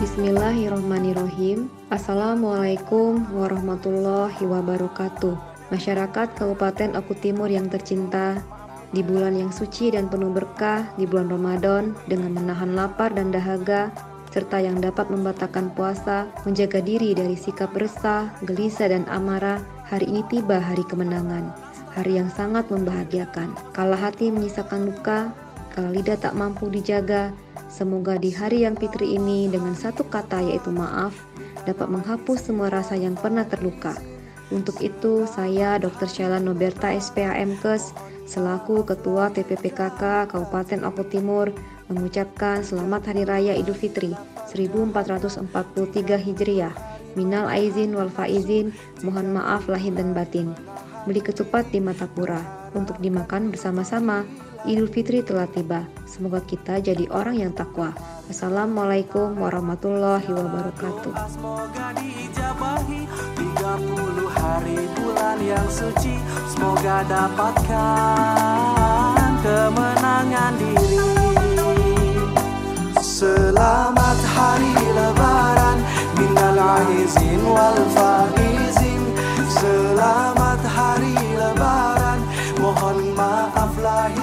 Bismillahirrohmanirrohim Assalamualaikum warahmatullahi wabarakatuh. Masyarakat Kabupaten Oku Timur yang tercinta Di bulan yang suci dan penuh berkah Di bulan Ramadan Dengan menahan lapar dan dahaga Serta yang dapat membatalkan puasa Menjaga diri dari sikap resah, gelisah dan amarah Hari ini tiba hari kemenangan Hari yang sangat membahagiakan. Kala hati menyisakan luka Kala lidah tak mampu dijaga Semoga di hari yang fitri ini dengan satu kata yaitu maaf dapat menghapus semua rasa yang pernah terluka. Untuk itu, saya Dr. Sheila Noberta SPAM Kes selaku Ketua TPPKK Kabupaten Oku Timur mengucapkan Selamat Hari Raya Idul Fitri 1443 Hijriah. Minal aizin wal faizin, mohon maaf lahir dan batin. Beli ketupat di Matapura untuk dimakan bersama-sama. Idul Fitri telah tiba. Semoga kita jadi orang yang takwa. Assalamualaikum warahmatullahi wabarakatuh. Semoga diijabahi 30 hari bulan yang suci. Semoga dapatkan kemenangan diri. Selamat hari lebaran minal aizin wal faizin. Selamat hari lebaran. Mohon maaf lahir